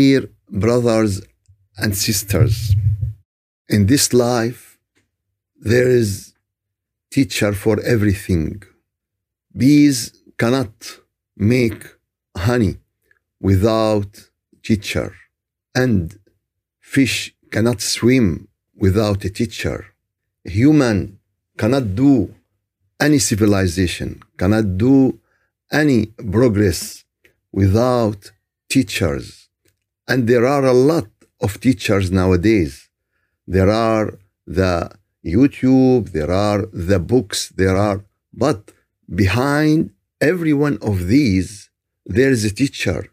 Dear brothers and sisters, in this life there is teacher for everything. Bees cannot make honey without teacher and fish cannot swim without a teacher. Human cannot do any civilization, cannot do any progress without teachers. And there are a lot of teachers nowadays. There are the YouTube, there are the books, there are, but behind every one of these, there is a teacher.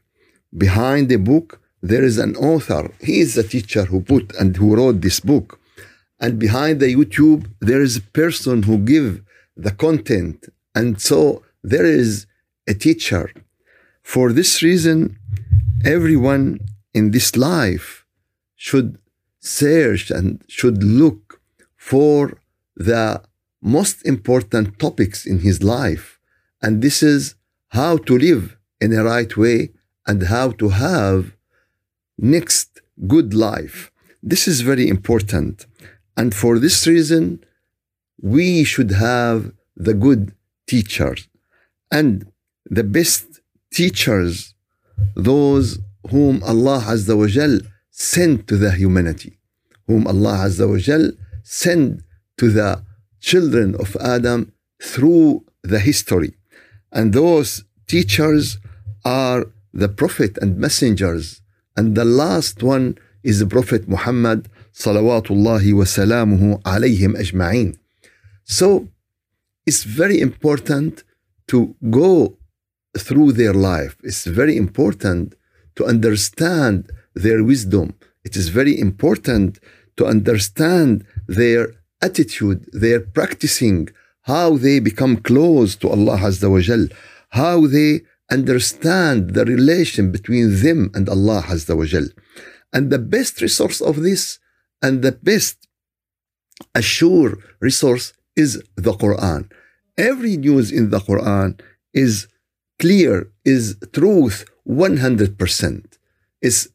Behind the book, there is an author. He is the teacher who put and who wrote this book. And behind the YouTube, there is a person who give the content. And so there is a teacher. For this reason, everyone in this life should search and should look for the most important topics in his life. And this is how to live in a right way and how to have next good life. This is very important. And for this reason, we should have the good teachers. And the best teachers, those whom Allah Azza wa Jal sent to the humanity, whom Allah Azza wa Jal sent to the children of Adam through the history. And those teachers are the prophet and messengers. And the last one is the Prophet Muhammad salawatullahi wa salamuhu alayhim ajma'in. So it's very important to go through their life. It's very important to understand their wisdom. It is very important to understand their attitude, their practicing, how they become close to Allah Azza wa Jal, how they understand the relation between them and Allah Azza wa Jal. And the best resource of this and the best assure resource is the Quran. Every news in the Quran is clear, is truth 100%. Is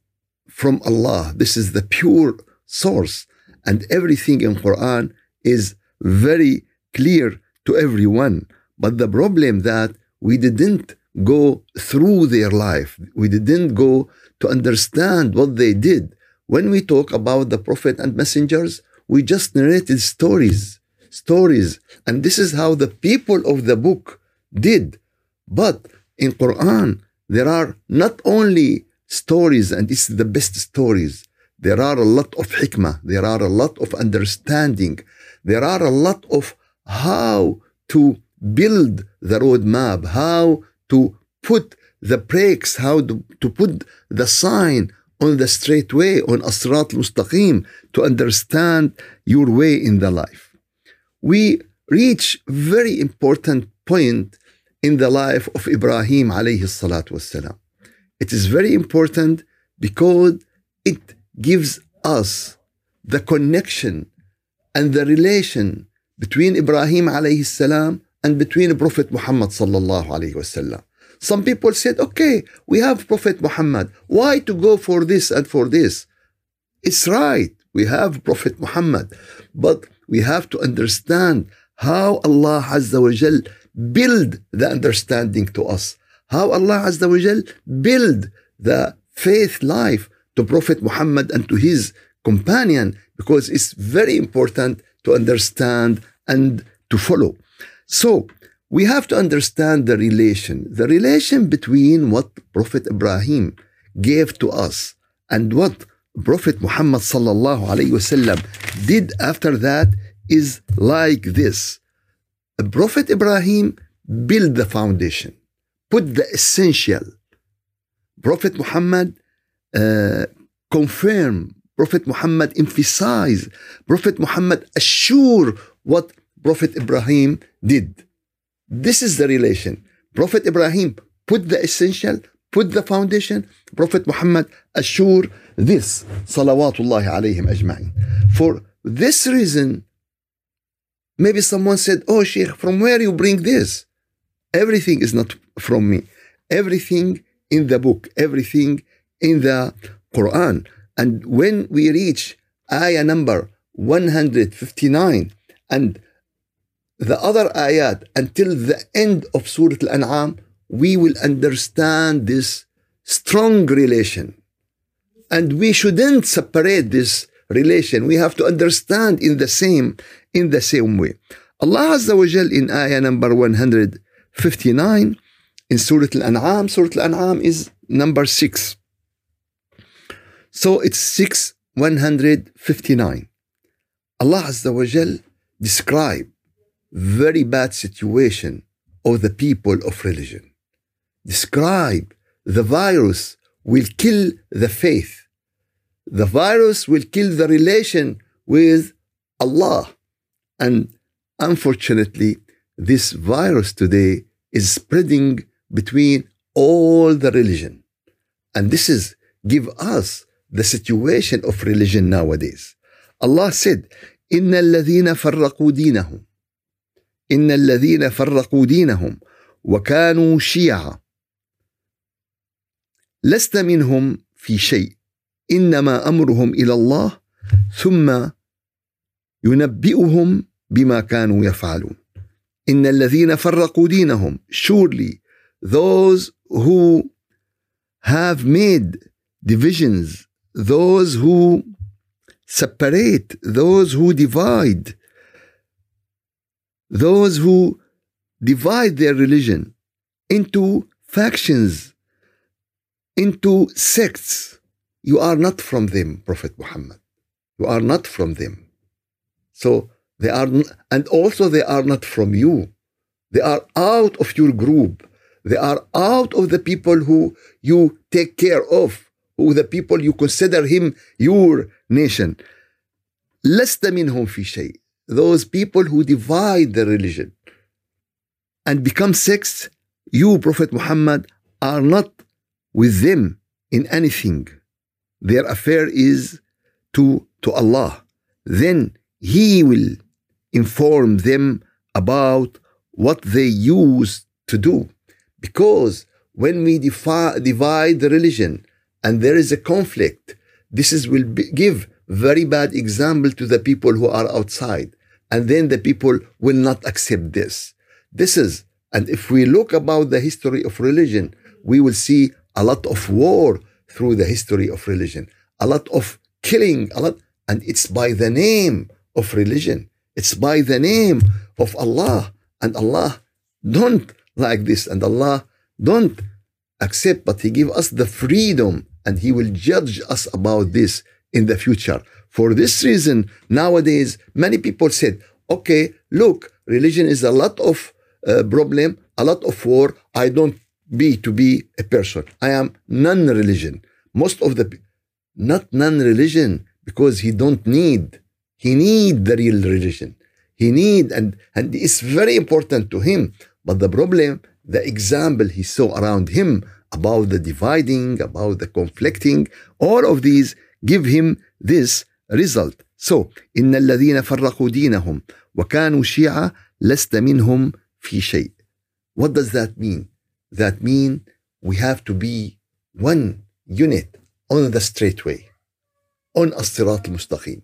from Allah. This is the pure source. And everything in Quran is very clear to everyone. But the problem that we didn't go through their life. We didn't go to understand what they did. When we talk about the prophet and messengers, we just narrated stories, stories. And this is how the people of the book did. But in Quran, there are not only stories, and is the best stories. There are a lot of hikmah. There are a lot of understanding. There are a lot of how to build the roadmap, how to put the brakes, how to, to put the sign on the straight way, on Asrat Mustaqim, to understand your way in the life. We reach very important point in the life of Ibrahim alayhi salatu. It is very important because it gives us the connection and the relation between Ibrahim alayhi salam and between Prophet Muhammad sallallahu alayhi wasallam. Some people said, okay, we have Prophet Muhammad. Why to go for this and for this? It's right. We have Prophet Muhammad. But we have to understand how Allah Azza wa Jal build the understanding to us. How Allah Azza wa Jal build the faith life to Prophet Muhammad and to his companion because it's very important to understand and to follow. So we have to understand the relation, the relation between what Prophet Ibrahim gave to us and what Prophet Muhammad sallallahu alaihi wasallam did after that is like this. Prophet Ibrahim built the foundation, put the essential. Prophet Muhammad uh, confirm. Prophet Muhammad emphasize. Prophet Muhammad assure what Prophet Ibrahim did. This is the relation. Prophet Ibrahim put the essential, put the foundation. Prophet Muhammad assure this. Salawatullah alayhim ajma'in. For this reason, maybe someone said, Oh, Sheikh, from where you bring this? Everything is not from me. Everything in the book, everything in the Quran. And when we reach ayah number 159 and the other ayat until the end of Surah Al-An'am, we will understand this strong relation. And we shouldn't separate this relation. We have to understand in the same, in the same way. Allah Azza wa Jal in ayah number 159 in Surah Al-An'am, Surah Al-An'am is number 6. So it's 6 159. Allah Azza wa Jal describe very bad situation of the people of religion. Describe the virus will kill the faith The virus will kill the relation with Allah. And unfortunately, this virus today is spreading between all the religion. And this is give us the situation of religion nowadays. Allah said, إن الذين فرقوا دينهم إن الذين فرقوا دينهم وكانوا شيعا لست منهم في شيء إنما أمرهم إلى الله ثم ينبئهم بما كانوا يفعلون إن الذين فرقوا دينهم surely those who have made divisions those who separate those who divide those who divide their religion into factions, into sects. You are not from them, Prophet Muhammad. You are not from them. So they are, and also they are not from you. They are out of your group. They are out of the people who you take care of, who the people you consider him your nation. لست منهم في شيء those people who divide the religion and become sects, you, Prophet Muhammad, are not with them in anything. Their affair is to, to Allah. Then He will inform them about what they used to do. Because when we defi- divide the religion and there is a conflict, this is, will be, give very bad example to the people who are outside and then the people will not accept this. This is, and if we look about the history of religion, we will see a lot of war through the history of religion, a lot of killing, a lot, and it's by the name of religion. It's by the name of Allah, and Allah don't like this, and Allah don't accept, but He give us the freedom, and He will judge us about this in the future. For this reason, nowadays, many people said, okay, look, religion is a lot of uh, problem, a lot of war. I don't be to be a person. I am non-religion Most of the, not non-religion, because he don't need, he need the real religion. He need, and, and it's very important to him. But the problem, the example he saw around him about the dividing, about the conflicting, all of these give him this result. So, إن الذين فرقوا دينهم وكانوا شيعة لست منهم في شيء. What does that mean? That mean we have to be one unit on the straight way, on الصراط المستقيم.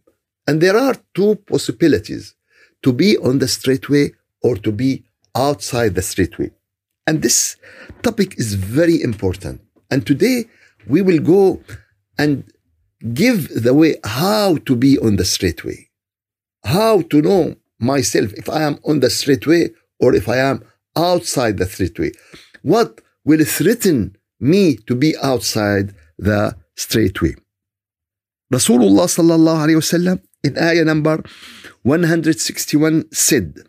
And there are two possibilities to be on the straight way or to be outside the straight way. And this topic is very important. And today we will go and give the way how to be on the straight way, how to know myself if I am on the straight way or if I am outside the straight way. What will threaten me to be outside the straight way? Rasulullah sallallahu alayhi wasallam in ayah number 161 said,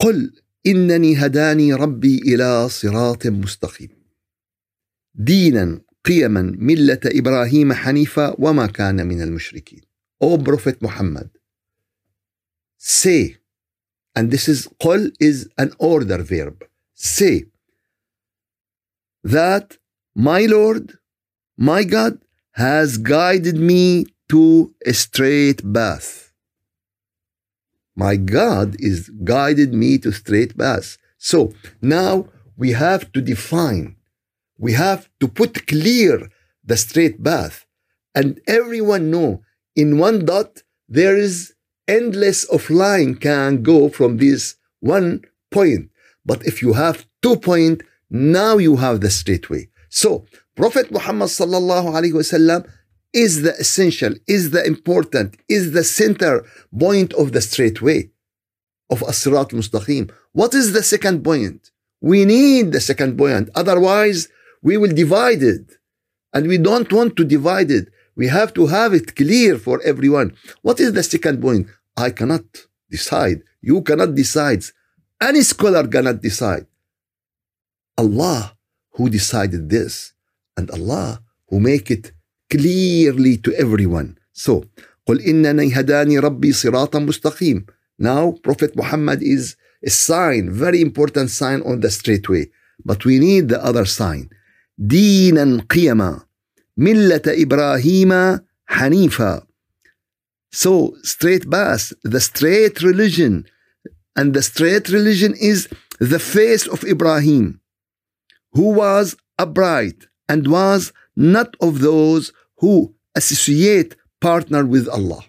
قل إنني هداني ربي إلى صراط مستقيم دينا قيما ملة إبراهيم حنيفا وما كان من المشركين. O Prophet Muhammad, say, and this is قل is an order verb, say that my Lord, my God, has guided me to a straight path. My God is guided me to straight path. So now we have to define we have to put clear the straight path and everyone know in one dot there is endless of line can go from this one point but if you have two point now you have the straight way so prophet muhammad sallallahu alaihi wasallam is the essential is the important is the center point of the straight way of as-sirat mustaqim what is the second point? We need the second point. Otherwise we will divide it. And we don't want to divide it. We have to have it clear for everyone. What is the second point? I cannot decide. You cannot decide. Any scholar cannot decide Allah who decided this and Allah who make it clearly to everyone so قل إنني هداني ربي صراطا مستقيم now Prophet Muhammad is a sign very important sign on the straight way but we need the other sign دينا قيما ملة إبراهيم حنيفا so straight path the straight religion and the straight religion is the face of Ibrahim who was upright and was not of those who associate partner with Allah.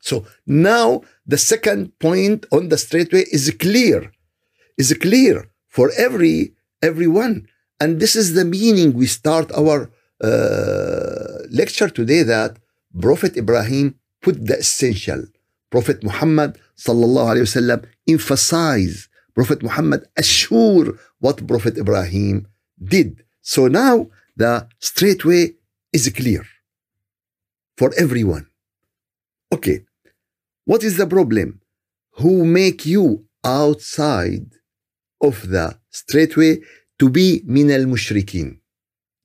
So now the second point on the straight way is clear, is clear for every everyone, and this is the meaning we start our uh, lecture today that Prophet Ibrahim put the essential. Prophet Muhammad sallallahu alaihi wasallam emphasize. Prophet Muhammad assure what Prophet Ibrahim did. So now the straight way is clear for everyone. Okay, what is the problem? Who make you outside of the straight way to be min al mushrikin,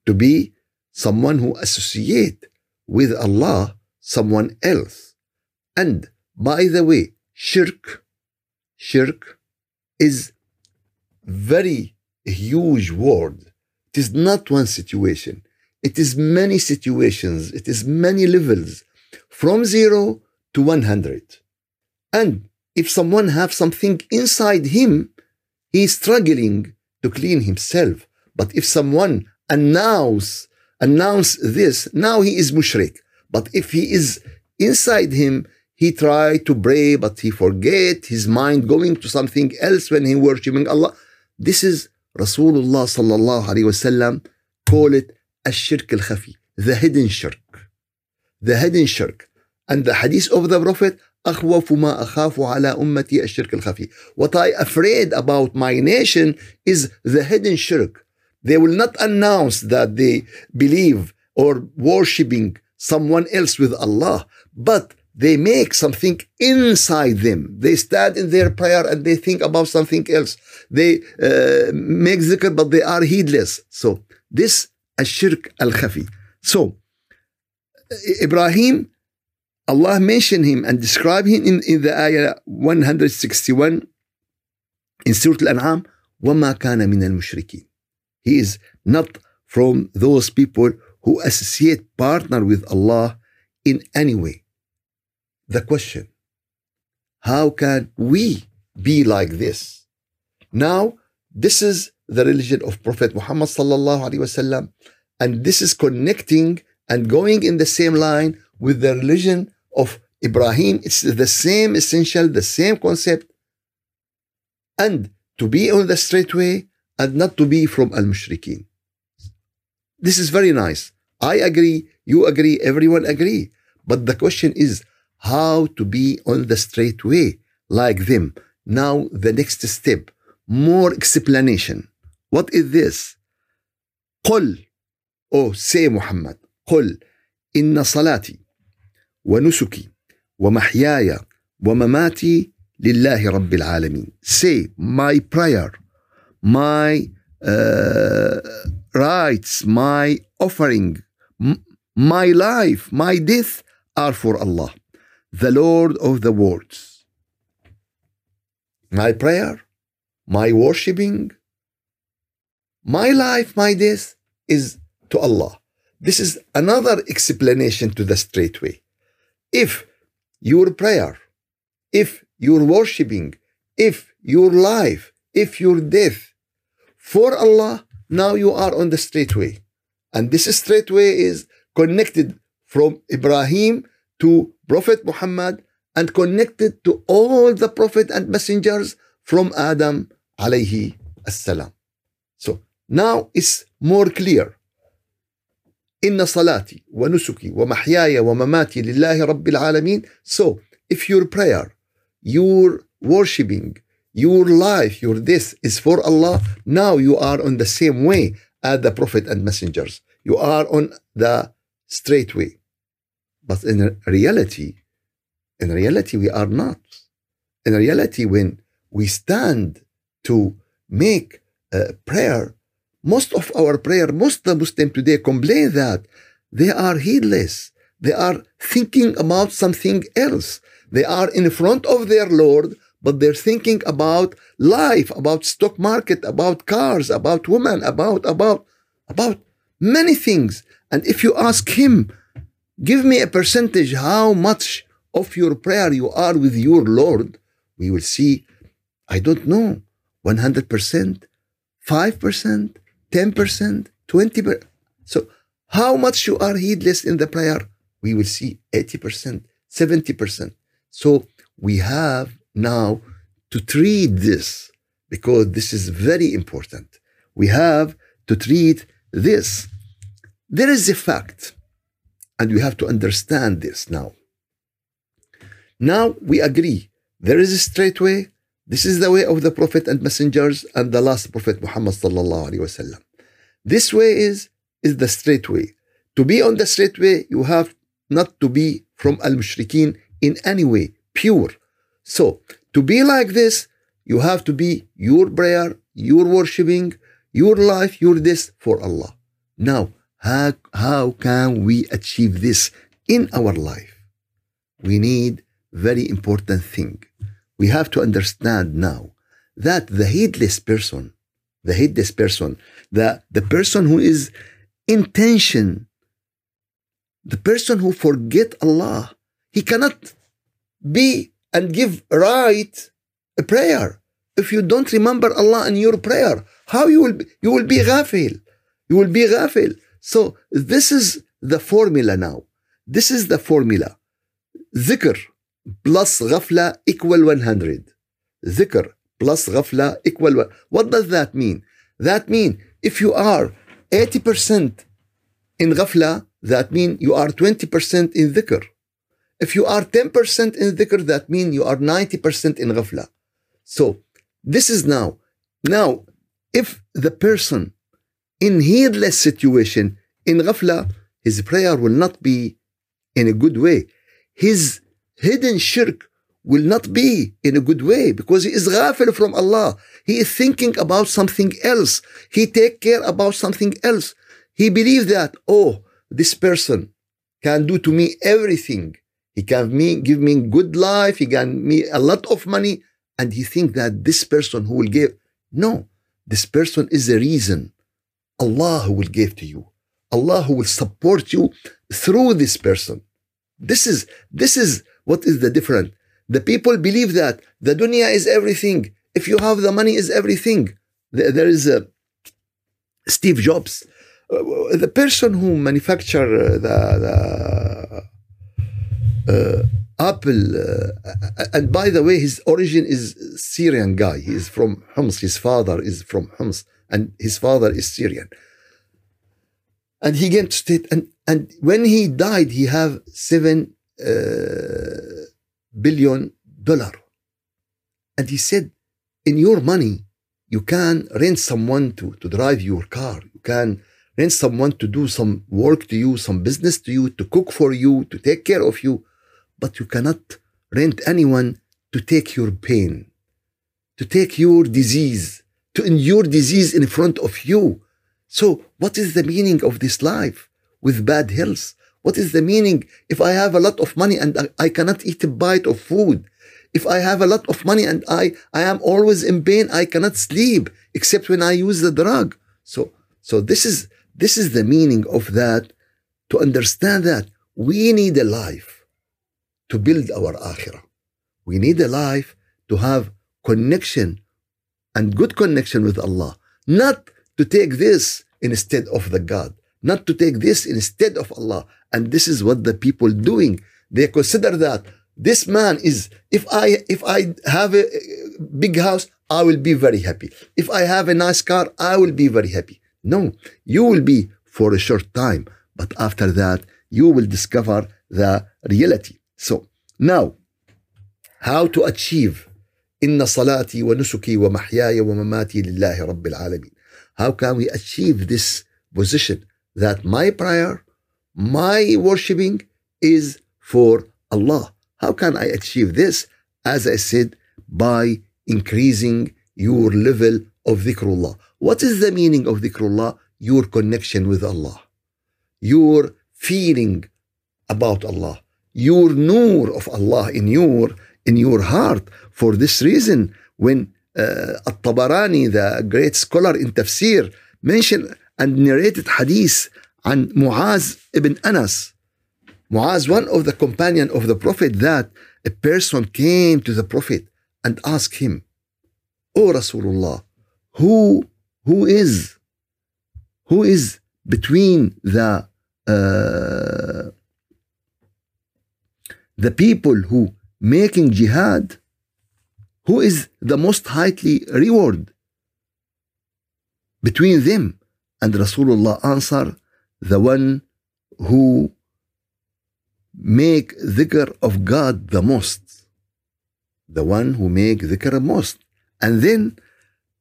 to be someone who associate with Allah someone else. And by the way, shirk, shirk is very huge word. It is not one situation. It is many situations. It is many levels from zero to 100. And if someone have something inside him, he is struggling to clean himself. But if someone announce announce this, now he is mushrik. But if he is inside him, he try to pray, but he forget his mind going to something else when he worshiping Allah. This is Rasulullah sallallahu alaihi wasallam call it الشرك الخفي, the hidden shirk, the hidden shirk. And the hadith of the Prophet أخوف ما أخاف على أمتي الشرك الخفي. What I afraid about my nation is the hidden shirk. They will not announce that they believe or worshipping someone else with Allah, but they make something inside them. They stand in their prayer and they think about something else. They uh, make zikr, but they are heedless. So this ashirk al-khafi. So Ibrahim, Allah mentioned him and described him in, in the ayah 161 in Surah Al-An'am, وَمَا كَانَ مِنَ الْمُشْرِكِينَ He is not from those people who associate partner with Allah in any way the question how can we be like this? Now, this is the religion of Prophet Muhammad sallallahu alaihi wasallam, and this is connecting and going in the same line with the religion of Ibrahim. It's the same essential, the same concept, and to be on the straight way and not to be from al mushrikeen. This is very nice. I agree, you agree, everyone agree. But the question is, how to be on the straight way like them. Now, the next step, more explanation. What is this? قل أو say محمد قل إن صلاتي ونسكي ومحياي ومماتي لله رب العالمين. Say my prayer, my uh, rites, my offering, my life, my death are for Allah the Lord of the worlds. My prayer, my worshipping, my life, my death is to Allah. This is another explanation to the straight way. If your prayer, if your worshipping, if your life, if your death for Allah, now you are on the straight way. And this straight way is connected from Ibrahim to Prophet Muhammad and connected to all the prophet and messengers from Adam alayhi assalam. So now it's more clear. إن صلاتي ونسكي ومحياي ومماتي لله رب العالمين. So if your prayer, your worshipping, your life, your this is for Allah, now you are on the same way as the prophet and messengers. You are on the straight way. But in reality, in reality, we are not. In reality, when we stand to make a prayer, most of our prayer, most of the Muslims today complain that they are heedless. They are thinking about something else. They are in front of their Lord, but they're thinking about life, about stock market, about cars, about women, about, about, about many things. And if you ask him, give me a percentage how much of your prayer you are with your Lord, we will see, I don't know, 100%, 5%, 10%, 20%. So, how much you are heedless in the prayer, we will see 80%, 70%. So, we have now to treat this because this is very important. We have to treat this. There is a fact, and we have to understand this now. Now we agree. There is a straight way. This is the way of the Prophet and messengers and the last Prophet Muhammad sallallahu alaihi wasallam. This way is is the straight way. To be on the straight way, you have not to be from al mushrikeen in any way, pure. So to be like this, you have to be your prayer, your worshipping, your life, your this for Allah. Now, how, how can we achieve this in our life? We need very important thing. We have to understand now that the heedless person, the heedless person, the, the person who is intention, the person who forget Allah, he cannot be and give right a prayer. If you don't remember Allah in your prayer, how you will be, you will be ghafil. You will be ghafil. So this is the formula now. This is the formula. zikr plus ghafla equal 100. Zikr plus ghafla equal 100. What does that mean? That means if you are 80% in ghafla, that means you are 20% in zikr. If you are 10% in zikr, that means you are 90% in ghafla. So this is now. Now, if the person in heedless situation, in ghafla, his prayer will not be in a good way. His hidden shirk will not be in a good way because he is ghafil from Allah. He is thinking about something else. He take care about something else. He believes that, oh, this person can do to me everything. He can me, give me good life. He can me a lot of money. And he think that this person who will give. No, this person is the reason Allah who will give to you. Allah who will support you through this person. This is, this is what is the difference? The people believe that the dunya is everything. If you have the money, is everything. There is a Steve Jobs, uh, the person who manufacture uh, the, the uh, Apple, uh, and by the way, his origin is Syrian guy. He is from Homs. His father is from Homs, and his father is Syrian. And he came to state, and and when he died, he have seven uh, billion dollar. And he said, in your money, you can rent someone to, to drive your car. You can rent someone to do some work to you, some business to you, to cook for you, to take care of you. But you cannot rent anyone to take your pain, to take your disease, to endure disease in front of you. So, what is the meaning of this life with bad health? What is the meaning if I have a lot of money and I, cannot eat a bite of food? If I have a lot of money and I, I am always in pain, I cannot sleep except when I use the drug. So, so this is this is the meaning of that. To understand that we need a life to build our akhirah. We need a life to have connection and good connection with Allah, not to take this instead of the God, not to take this instead of Allah. And this is what the people doing. They consider that this man is if I if I have a big house, I will be very happy. If I have a nice car, I will be very happy. No, you will be for a short time, but after that, you will discover the reality. So now, how to achieve إن صلاتي ونسكي ومحياي ومماتي لله رب العالمين. How can we achieve this position that my prayer, my worshiping is for Allah? How can I achieve this? As I said, by increasing your level of dhikrullah. What is the meaning of dhikrullah? Your connection with Allah, your feeling about Allah, your nur of Allah in your in your heart. For this reason, when uh, At-Tabarani, the great scholar in tafsir, mentioned and narrated hadith عن Muaz ibn Anas. Muaz, one of the companion of the Prophet, that a person came to the Prophet and asked him, O Rasulullah, who who is who is between the uh, the people who making jihad who is the most highly reward between them and Rasulullah answered the one who make dhikr of God the most. The one who make dhikr most. And then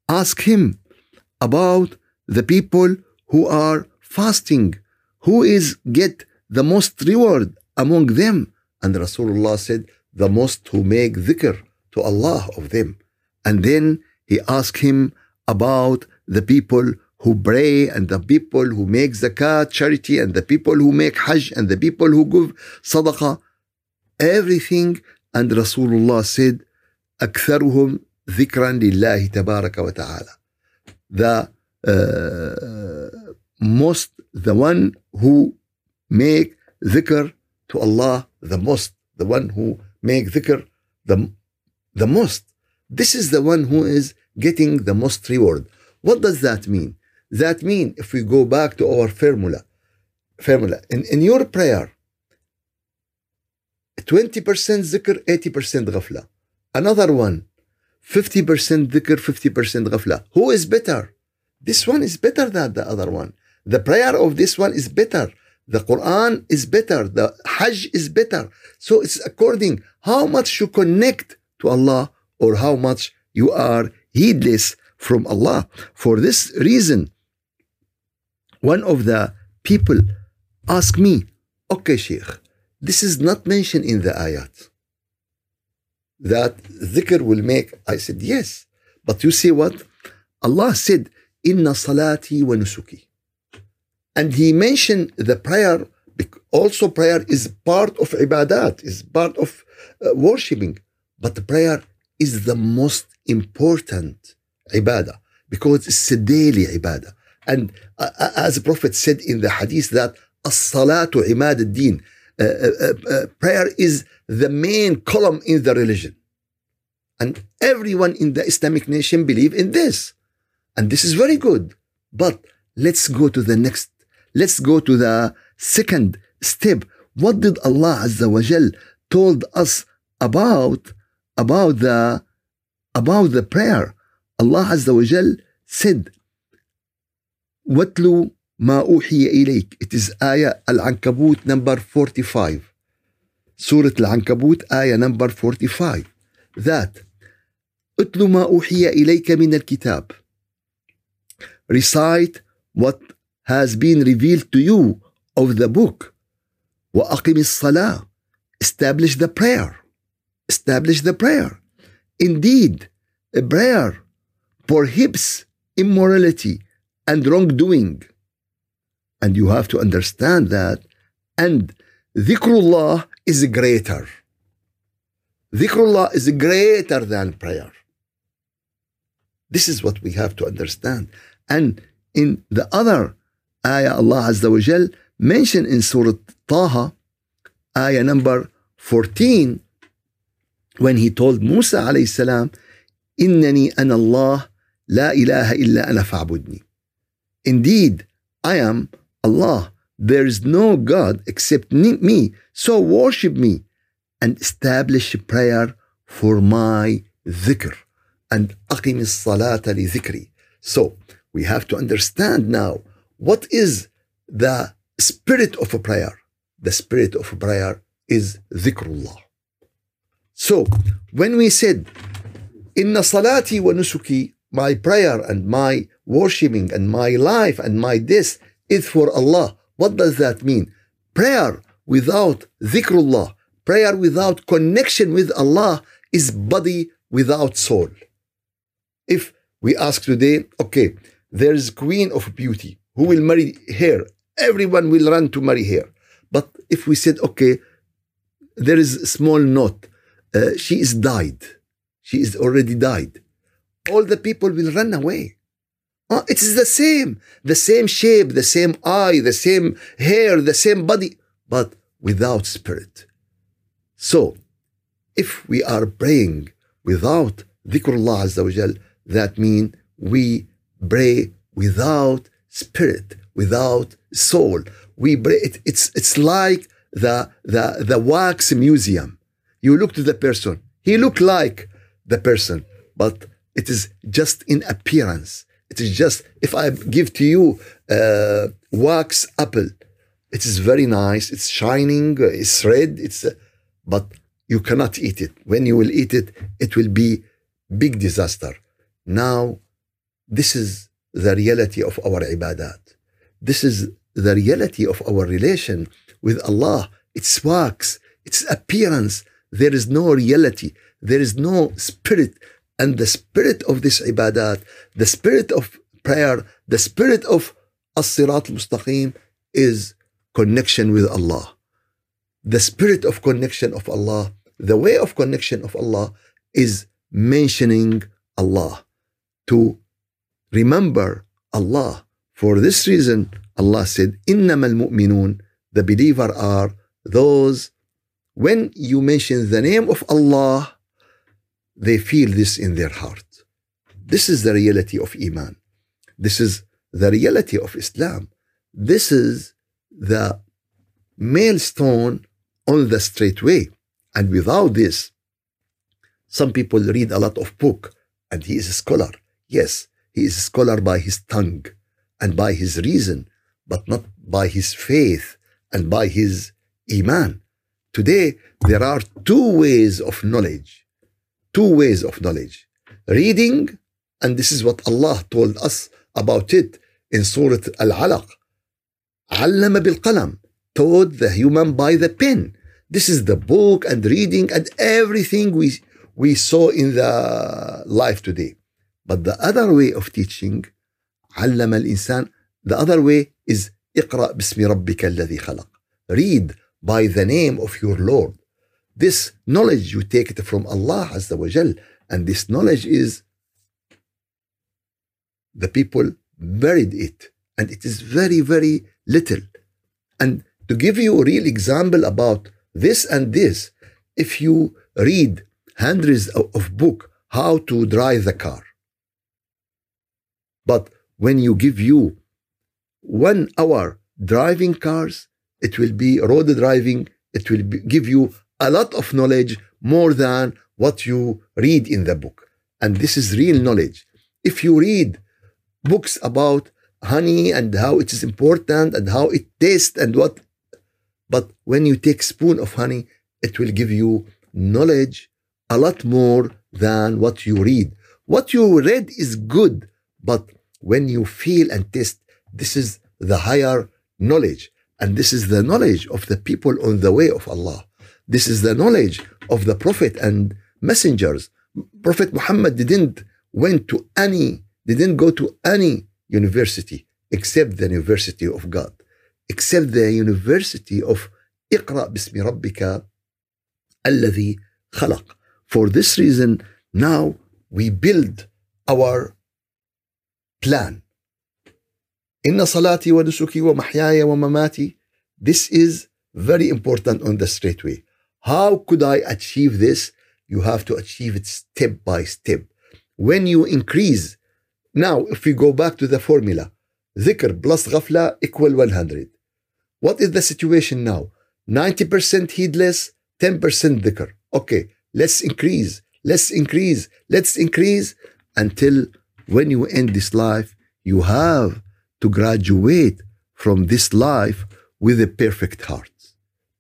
ask him about the people who are fasting. Who is get the most reward among them? And Rasulullah said the most who make dhikr to Allah of them and then he asked him about the people who pray and the people who make zakat charity and the people who make hajj and the people who give sadaqah everything and Rasulullah said أكثرهم ذكرا لله تبارك وتعالى the uh, most the one who make dhikr to Allah the most the one who make dhikr the, the most. This is the one who is getting the most reward. What does that mean? That mean if we go back to our formula formula in, in your prayer 20% zikr, 80% ghafla. Another one 50% dhikr 50% ghafla. Who is better? This one is better than the other one. The prayer of this one is better. The quran is better. The hajj is better. So it's according how much you connect to allah or how much you are heedless from allah. For this reason one of the people asked me okay sheikh this is not mentioned in the ayat. That dhikr will make. I said yes but you see what? Allah said inna salati wa nusuki. And he mentioned the prayer also prayer is part of ibadat is part of uh, worshiping but the prayer is the most important ibadah because it's a daily ibadah. And uh, as the prophet said in the hadith that as-salatu imad ad-din uh, uh, prayer is the main column in the religion. And everyone in the islamic nation believe in this. And this is very good. But let's go to the next let's go to the second step. What did allah azza wa jal told us about about the about the prayer allah azza wa jal said واتلو ما أوحي إليك it is آية العنكبوت number 45 سورة العنكبوت آية number 45 that اتلو ما أوحي إليك من الكتاب recite what has been revealed to you of the book وأقم الصلاة establish the prayer establish the prayer. Indeed a prayer prohibits immorality and wrongdoing. And you have to understand that. And dhikrullah is greater. Dhikrullah is greater than prayer. This is what we have to understand. And in the other ayah Allah Azza wa Jal mentioned in Surah Taha ayah number 14 when he told Musa alayhi salam, Innani an Allah, la ilaha illa ana fa'budni. Indeed, I am Allah. There is no God except me. So worship me and establish prayer for my dhikr. And aqim salata li dhikri. So we have to understand now what is the spirit of a prayer. The spirit of a prayer is dhikrullah. So when we said, Inna salati wa nusuki, my prayer and my worshiping and my life and my this is for Allah. What does that mean? Prayer without dhikrullah, prayer without connection with Allah is body without soul. If we ask today, okay, there's queen of beauty who will marry her, everyone will run to marry her. But if we said, okay, there is small note, uh, she is died, she is already died, all the people will run away. Uh, it is the same, the same shape, the same eye, the same hair, the same body, but without spirit. So, if we are praying without dhikrullah Azza wa that means we pray without spirit, without soul. We pray, it, it's, it's like the, the, the wax museum. You look to the person, he look like the person, but it is just in appearance. It is just, if I give to you uh, wax apple, it is very nice, it's shining, it's red, it's, uh, but you cannot eat it. When you will eat it, it will be big disaster. Now, this is the reality of our ibadat. This is the reality of our relation with Allah. Its wax, its appearance. There is no reality. There is no spirit. And the spirit of this ibadat, the spirit of prayer, the spirit of as-sirat mustaqim is connection with Allah. The spirit of connection of Allah, the way of connection of Allah is mentioning Allah, to remember Allah. For this reason, Allah said, إِنَّمَا الْمُؤْمِنُونَ The believer are those, when you mention the name of Allah, they feel this in their heart. This is the reality of Iman. This is the reality of Islam. This is the milestone on the straight way. And without this, some people read a lot of book and he is a scholar. Yes, he is a scholar by his tongue and by his reason, but not by his faith and by his iman. Today, there are two ways of knowledge two ways of knowledge reading, and this is what Allah told us about it in Surah Al Alaq. علم بالقلم taught the human by the pen. This is the book and reading and everything we, we saw in the life today. But the other way of teaching, علم الإنسان, the other way is اقرأ باسم ربك الذي خلق. Read by the name of your Lord. This knowledge, you take it from Allah Azza wa Jal, and this knowledge is the people buried it, and it is very, very little. And to give you a real example about this and this, if you read hundreds of, book how to drive the car, but when you give you one hour driving cars, it will be road driving. It will be, give you a lot of knowledge more than what you read in the book. And this is real knowledge. If you read books about honey and how it is important and how it tastes and what, but when you take spoon of honey, it will give you knowledge a lot more than what you read. What you read is good, but when you feel and taste, this is the higher knowledge. And this is the knowledge of the people on the way of Allah. This is the knowledge of the Prophet and messengers. Prophet Muhammad didn't went to any, didn't go to any university except the University of God, except the University of اقرأ باسم ربك الذي خلق. For this reason, now we build our plan. Inna salati wa nusuki wa mahyaya wa mamati. This is very important on the straight way. How could I achieve this? You have to achieve it step by step. When you increase, now if we go back to the formula, dhikr plus ghafla equal 100. What is the situation now? 90% heedless, 10% dhikr. Okay, let's increase, let's increase, let's increase until when you end this life, you have to graduate from this life with a perfect heart.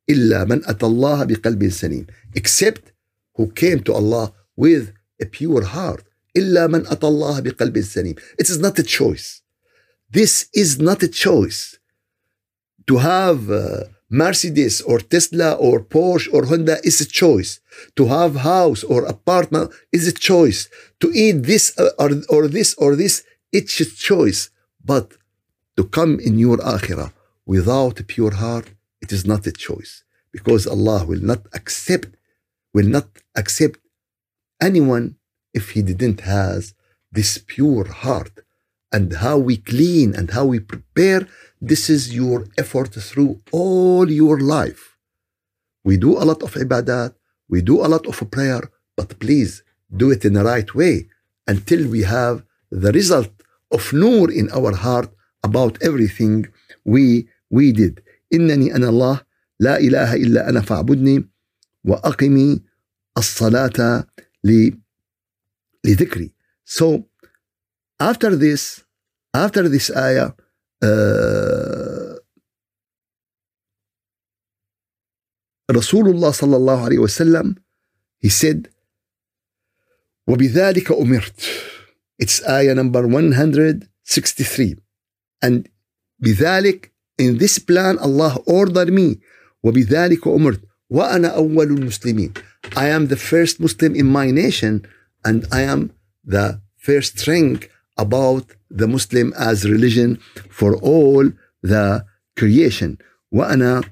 إلا من أتى الله بقلب سليم except who came to Allah with a pure heart إلا من أتى الله بقلب سليم it is not a choice this is not a choice to have uh, Mercedes or Tesla or Porsche or Honda is a choice. To have house or apartment is a choice. To eat this uh, or, or this or this, it's a choice. But to come in your akhirah without a pure heart, it is not a choice. Because Allah will not accept, will not accept anyone if he didn't has this pure heart and how we clean and how we prepare, this is your effort through all your life. We do a lot of ibadat, we do a lot of prayer, but please do it in the right way until we have the result of nur in our heart about everything we we did. إنني أنا الله لا إله إلا أنا فاعبدني وأقمي الصلاة لذكري. So after this, after this ayah, uh, Rasulullah sallallahu alayhi wasallam, he said, وبذلك أمرت. It's ayah number 163. And بذلك, in this plan, Allah ordered me. وبذلك أمرت. وأنا أول المسلمين. I am the first Muslim in my nation and I am the first rank about the Muslim as religion for all the creation. وأنا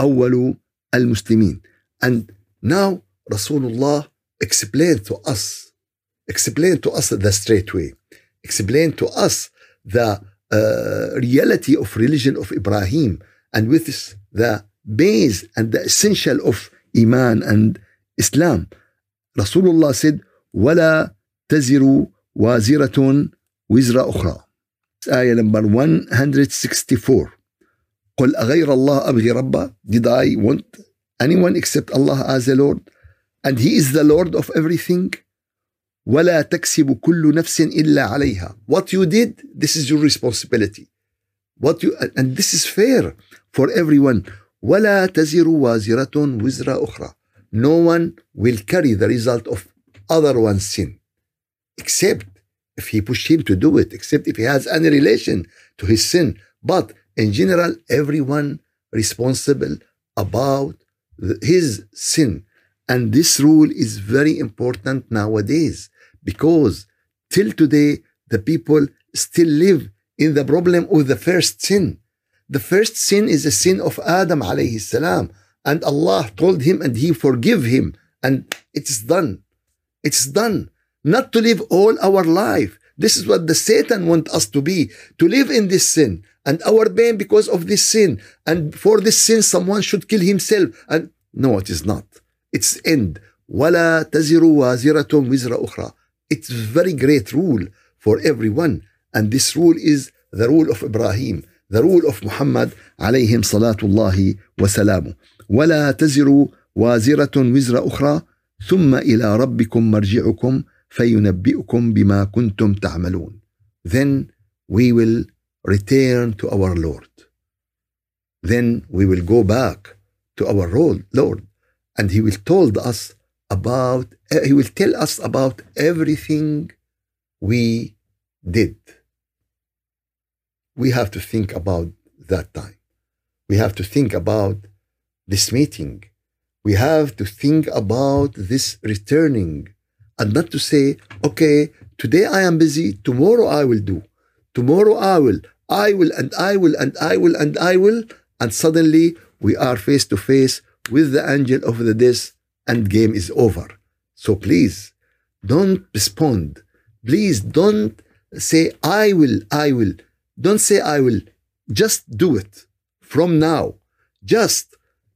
أول المسلمين. And now Rasulullah explained to us, explained to us the straight way, explained to us the uh, reality of religion of Ibrahim, and with this, the base and the essential of Iman and Islam. Rasulullah said, ولا تزر وازرة وزر أخرى آية نمبر 164 قل أغير الله أبغي ربا Did I want anyone except Allah as a Lord and He is the Lord of everything ولا تكسب كل نفس إلا عليها What you did, this is your responsibility What you, and this is fair for everyone ولا تزر وازرة وزر أخرى No one will carry the result of other one's sin except if he pushed him to do it, except if he has any relation to his sin. But in general, everyone responsible about his sin. And this rule is very important nowadays because till today, the people still live in the problem of the first sin. The first sin is the sin of Adam alayhi salam. And Allah told him and he forgive him. And it's done. It's done not to live all our life. This is what the Satan want us to be, to live in this sin and our pain because of this sin. And for this sin, someone should kill himself. And no, it is not. It's end. ولا تزر وازرة وزر أخرى. It's very great rule for everyone. And this rule is the rule of Ibrahim, the rule of Muhammad عليهم صلاة الله وسلامه. ولا تزر وازرة وزر أخرى ثم إلى ربكم مرجعكم فينبئكم بما كنتم تعملون then we will return to our Lord then we will go back to our Lord and he will told us about eh, he will tell us about everything we did we have to think about that time we have to think about this meeting we have to think about this returning and not to say, okay, today I am busy, tomorrow I will do. Tomorrow I will, I will, and I will, and I will, and I will. And suddenly we are face to face with the angel of the death and game is over. So please don't respond. Please don't say, I will, I will. Don't say, I will. Just do it from now. Just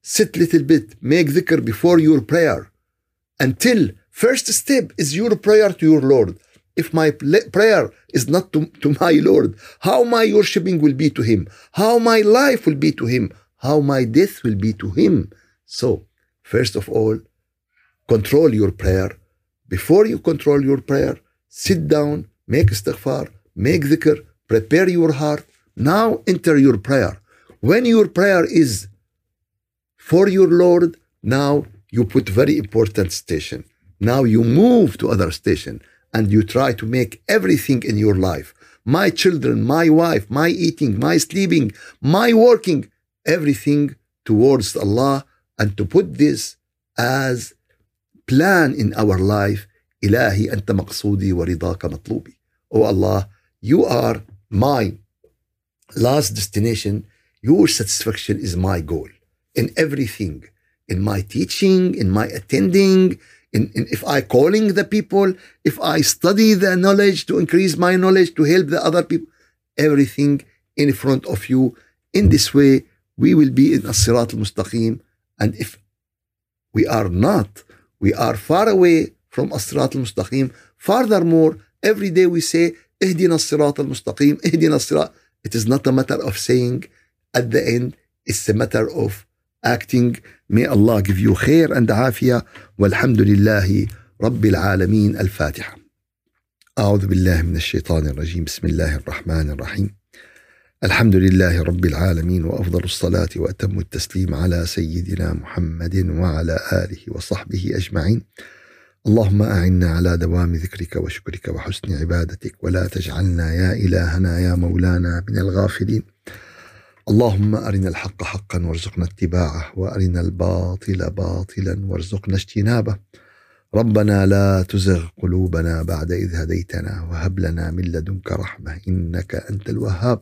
sit little bit, make dhikr before your prayer until First step is your prayer to your Lord. if my prayer is not to, to my Lord, how my worshiping will be to Him, how my life will be to Him, how my death will be to Him. So, first of all, control your prayer. Before you control your prayer, sit down, make istighfar, make dhikr, prepare your heart. Now enter your prayer. When your prayer is for your Lord, now you put very important station. Now you move to other station and you try to make everything in your life. My children, my wife, my eating, my sleeping, my working, everything towards Allah and to put this as plan in our life. إلهي أنت مقصودي ورضاك مطلوبي. Oh Allah, you are my last destination. Your satisfaction is my goal in everything, in my teaching, in my attending, in, in, if I calling the people, if I study the knowledge to increase my knowledge to help the other people, everything in front of you. In this way, we will be in As-Sirat al-Mustaqim. And if we are not, we are far away from As-Sirat al-Mustaqim. Furthermore, every day we say, اهدنا الصراط المستقيم, اهدنا الصراط. It is not a matter of saying at the end, it's a matter of acting. May Allah give you khair and عافية والحمد لله رب العالمين الفاتحة. أعوذ بالله من الشيطان الرجيم بسم الله الرحمن الرحيم. الحمد لله رب العالمين وأفضل الصلاة وأتم التسليم على سيدنا محمد وعلى آله وصحبه أجمعين. اللهم أعنا على دوام ذكرك وشكرك وحسن عبادتك ولا تجعلنا يا إلهنا يا مولانا من الغافلين. اللهم أرنا الحق حقا وارزقنا اتباعه وأرنا الباطل باطلا وارزقنا اجتنابه ربنا لا تزغ قلوبنا بعد إذ هديتنا وهب لنا من لدنك رحمة إنك أنت الوهاب